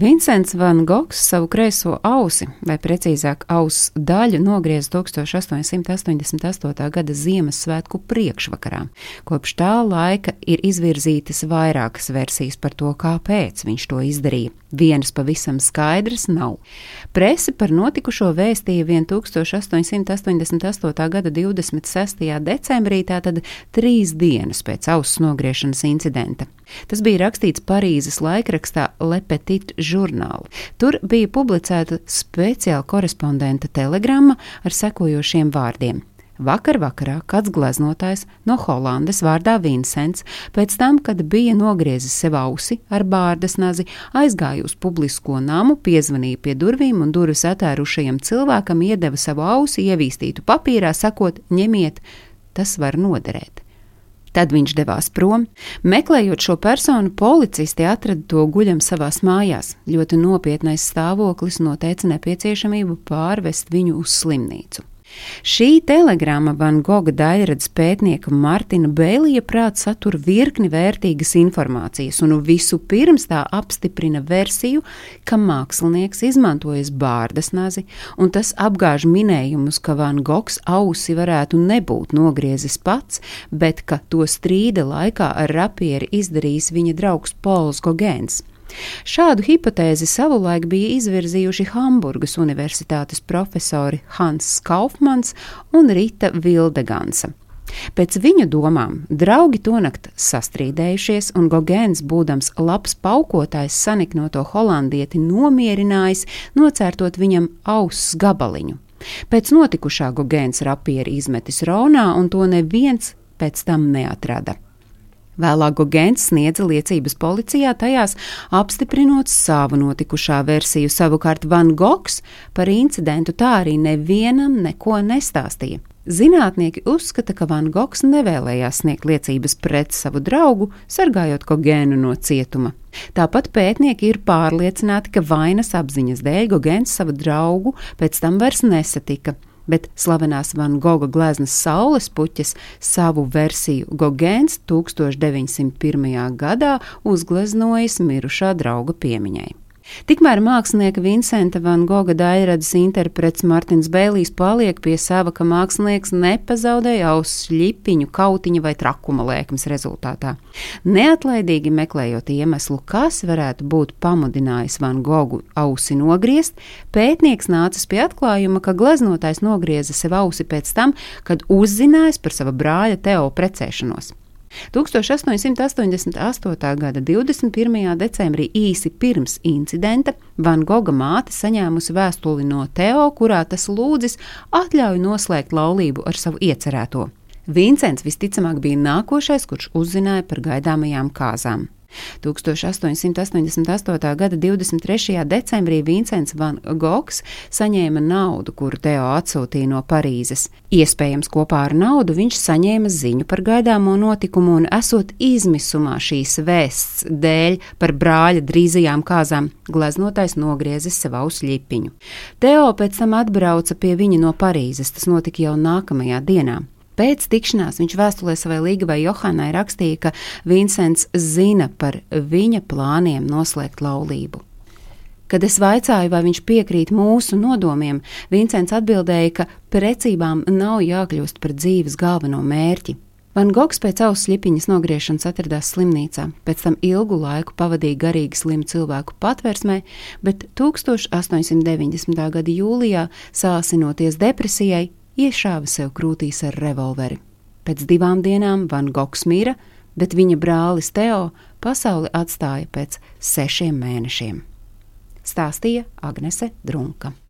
Vincents Van Gogs savu kreiso ausi, vai precīzāk auss daļu, nogrieza 1888. gada Ziemassvētku priekšvakarā. Kopš tā laika ir izvirzītas vairākas versijas par to, kāpēc viņš to izdarīja. Vienas pavisam skaidras nav. Presi par notikušo vēstīja vien 1888. gada 26. decembrī, tātad trīs dienas pēc auss nogriešanas incidenta. Tas bija rakstīts Parīzes laikrakstā Le Petit Journal. Tur bija publicēta speciāla korespondenta telegramma ar sekojošiem vārdiem. Vakar vakarā kāds gleznotājs no Holandes vārdā Vincents, pēc tam, kad bija nogriezis sev ausi ar bārdas nazi, aizgāja uz publisko namu, piezvanīja pie durvīm un durvis atārušajam cilvēkam iedeva savu ausi ievīstītu papīrā, sakot: ņemiet, tas var noderēt. Tad viņš devās prom. Meklējot šo personu, policisti atrada to guļam savās mājās. Ļoti nopietnais stāvoklis noteica nepieciešamību pārvest viņu uz slimnīcu. Šī telegrāma Van Goga daļradas pētnieka Martina Bēlija prāt satur virkni vērtīgas informācijas, un visu pirms tā apstiprina versiju, ka mākslinieks izmantojas bārdas nazi, un tas apgāž minējumus, ka Van Gogs ausi varētu nebūt nogriezis pats, bet ka to strīda laikā ar rapieri izdarījis viņa draugs Pols Gogēns. Šādu hipotēzi savulaik bija izvirzījuši Hamburgas Universitātes profesori Hans Kaufmans un Rita Vildegansa. Pēc viņu domām, draugi tonakt sastrīdējušies, un Gogēns, būdams labs paukotājs, saniknoto holandieti nomierinājis, nocērtot viņam auss gabaliņu. Pēc notikušā Gogēns rapieri izmetis Ronā, un to neviens pēc tam neatrada. Vēlāk Gogēns sniedza liecības policijā, tajās apstiprinot savu notikušā versiju. Savukārt Van Gogs par incidentu tā arī nevienam neko nestāstīja. Zinātnieki uzskata, ka Van Gogs nevēlējās sniegt liecības pret savu draugu, sargājot Gogēnu no cietuma. Tāpat pētnieki ir pārliecināti, ka vainas apziņas dēļ Gogēns savu draugu pēc tam vairs nesatika bet slavenās Van Goga gleznas saules puķes savu versiju Gogēns 1901. gadā uzgleznojis mirušā drauga piemiņai. Tikmēr mākslinieka Vincenta van Goga daļradas interprets Martins Bēlīs paliek pie sava, ka mākslinieks nepazaudēja auss ļipiņu, kautiņa vai trakuma lēkmes rezultātā. Neatlaidīgi meklējot iemeslu, kas varētu būt pamudinājis van Gogu ausi nogriezt, pētnieks nācis pie atklājuma, ka gleznotājs nogrieza sev ausi pēc tam, kad uzzinājis par sava brāļa Teo precēšanos. 1888. gada 21. decembrī, īsi pirms incidenta, Van Goga māte saņēmusi vēstuli no Teo, kurā tas lūdzis atļauju noslēgt laulību ar savu iecerēto. Vincents visticamāk bija nākošais, kurš uzzināja par gaidāmajām kāzām. 1888. gada 23. decembrī Vincents Van Gogs saņēma naudu, kuru Teo atsūtīja no Parīzes. Iespējams, kopā ar naudu viņš saņēma ziņu par gaidāmo notikumu un, esot izmisumā šīs vēsts dēļ par brāļa drīzajām kāzām, gleznotājs nogriezis sev ausļipiņu. Teo pēc tam atbrauca pie viņa no Parīzes, tas notika jau nākamajā dienā. Pēc tikšanās viņš vēstulē savai Līgavai Johannai rakstīja, ka Vincents zina par viņa plāniem noslēgt laulību. Kad es vaicāju, vai viņš piekrīt mūsu nodomiem, Vincents atbildēja, ka precībām nav jākļūst par dzīves galveno mērķi. Van Gogs pēc auss slipiņas nogriešanas atradās slimnīcā, pēc tam ilgu laiku pavadīja garīgi slimu cilvēku patversmē, bet 1890. gada jūlijā, sāsinoties depresijai, iešāva sev krūtīs ar revolveri. Pēc divām dienām Van Gogs mira, bet viņa brālis Teo pasauli atstāja pēc sešiem mēnešiem. Stāstīja Agnese Drunka.